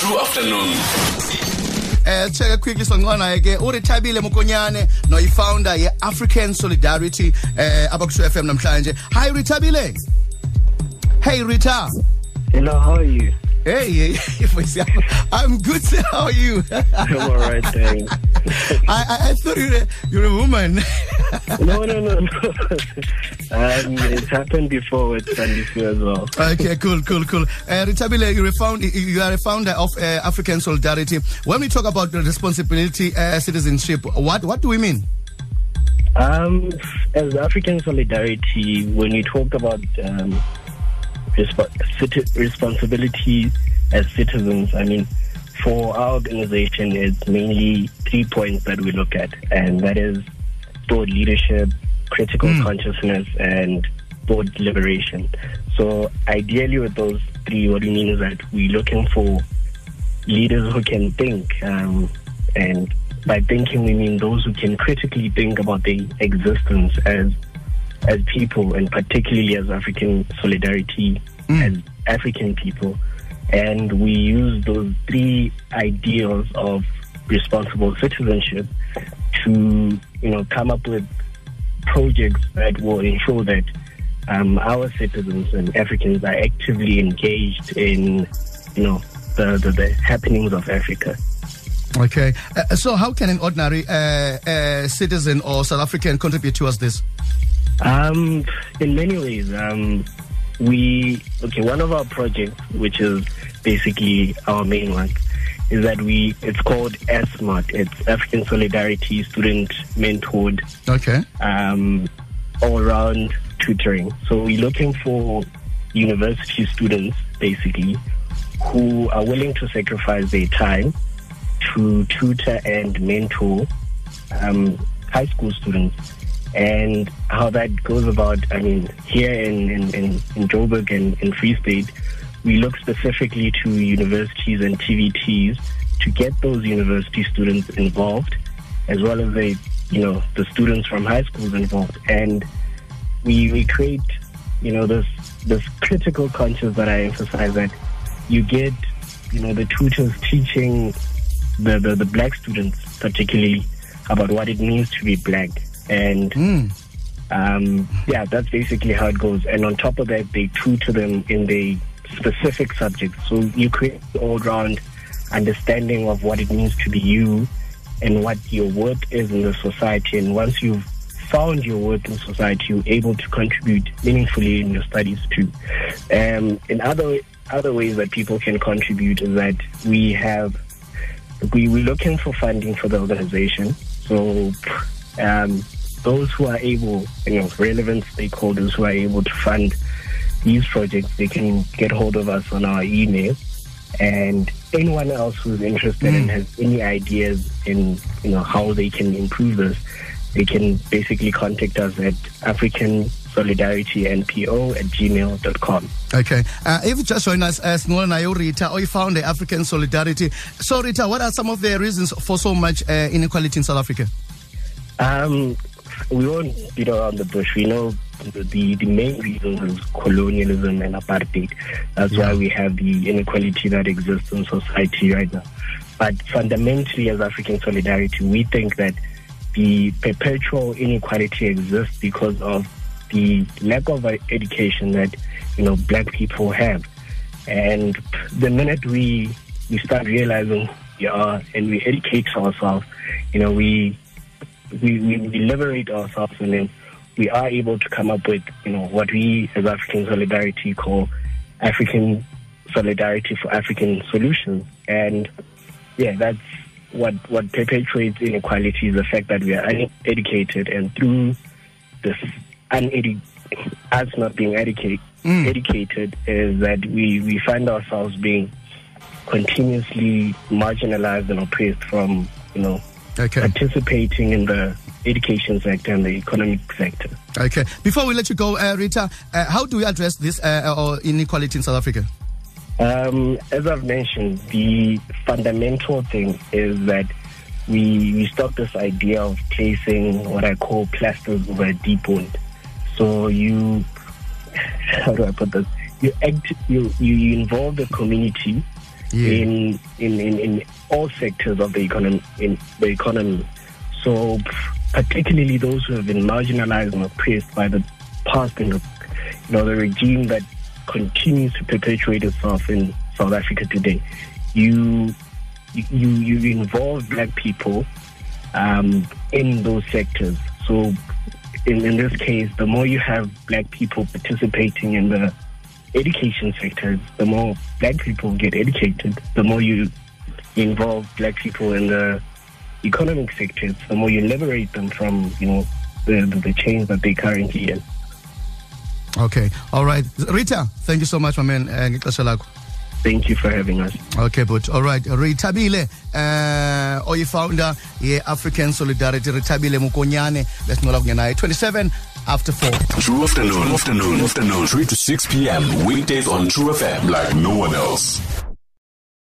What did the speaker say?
true afternoon. Eh check quickly songcona ke uRethabile Mokonyane noyifounder ye-african solidarity eh abakusho FM namhlanje. Hi Rita Rethabile hey rita. Hello, how are you? hey hey voice yakho i'm good sir. how are you? I'm all right, thanks. I, I i thought you're you're a woman No, no, no, no. um, it's happened before with Sandy as well. okay cool cool cool uh, Rethabile you're a found, you are a founder of uh, african solidarity when we talk about the responsibility uh, citizenship what what do we mean Um, as African Solidarity, when we talk about um, resp- responsibility as citizens, I mean, for our organization, it's mainly three points that we look at, and that is board leadership, critical consciousness, and board liberation. So, ideally, with those three, what we mean is that we're looking for leaders who can think, um, and by thinking we mean those who can critically think about their existence as as people, and particularly as African solidarity, as African people. And we use those three ideals of responsible citizenship to, you know, come up with projects that will ensure that um, our citizens and Africans are actively engaged in, you know, the, the, the happenings of Africa. Okay. Uh, so, how can an ordinary uh, uh, citizen or South African contribute towards this? Um, in many ways, um, we okay. One of our projects, which is basically our main one, is that we. It's called SMART. It's African Solidarity Student Mentored Okay. um, all-round tutoring. So we're looking for university students, basically, who are willing to sacrifice their time to tutor and mentor um, high school students. And how that goes about, I mean, here in, in, in, in Joburg and in Free State, we look specifically to universities and TVETs to get those university students involved, as well as the, you know, the students from high schools involved. And we, we create, you know, this, this critical conscious that I emphasize that you get, you know, the tutors teaching the, the, the black students particularly about what it means to be black. And um, yeah, that's basically how it goes. And on top of that, they tutor them in the specific subjects. So you create all round understanding of what it means to be you and what your worth is in the society. And once you've found your worth in society, you're able to contribute meaningfully in your studies too. Um, in other other ways that people can contribute is that we have we, we're looking for funding for the organization. So um, those who are able, you know, relevant stakeholders who are able to fund these projects, they can get hold of us on our email. And anyone else who's interested and has any ideas in, you know, how they can improve this, they can basically contact us at African Solidarity NPO at gmail.com. Okay. Uh, if you just join us as Nayo Rita, or you found the African Solidarity. So, Rita, what are some of the reasons for so much uh, inequality in South Africa? Um, we won't beat around the bush. We know the, the, main reason is colonialism and apartheid. That's why we have the inequality that exists in society right now. But fundamentally, as African solidarity, we think that the perpetual inequality exists because of the lack of education that you know black people have. And the minute we we start realizing we are and we educate ourselves, you know, we we, we, we liberate ourselves and then we are able to come up with, you know, what we as African Solidarity call African Solidarity for African Solutions. And yeah, that's what what perpetuates inequality is the fact that we are uneducated and through this unedu- us not being educated mm. educated is that we, we find ourselves being continuously marginalized and oppressed from, you know, Okay. participating in the education sector and the economic sector. Okay. Before we let you go, uh, Rita, uh, how do we address this uh, or inequality in South Africa? Um, as I've mentioned, the fundamental thing is that we we stop this idea of placing what I call plasters over a deep wound. So you, how do I put this? You act, you you, you involve the community Yeah. in, in in in all sectors of the economy in the economy. So particularly those who have been marginalized and oppressed by the past and you know the regime that continues to perpetuate itself in South Africa today. You you you involve black people um, in those sectors. So in, in this case, the more you have black people participating in the education sectors, the more black people get educated, the more you involve black people in the economic sectors, the more you liberate them from, you know, the, the, the chains that they currently in. Okay. All right. Rita, thank you so much, my man. Ngexesha lakho. Thank you for having us. Okay, but all right. Rethabile, uh, oyi-founder ye-African Solidarity, Rethabile Mokonyane. Let's know naye. 27 after 4. True afternoon, afternoon, afternoon, 3 to 6 p.m. Weekdays on Tru FM like no one else.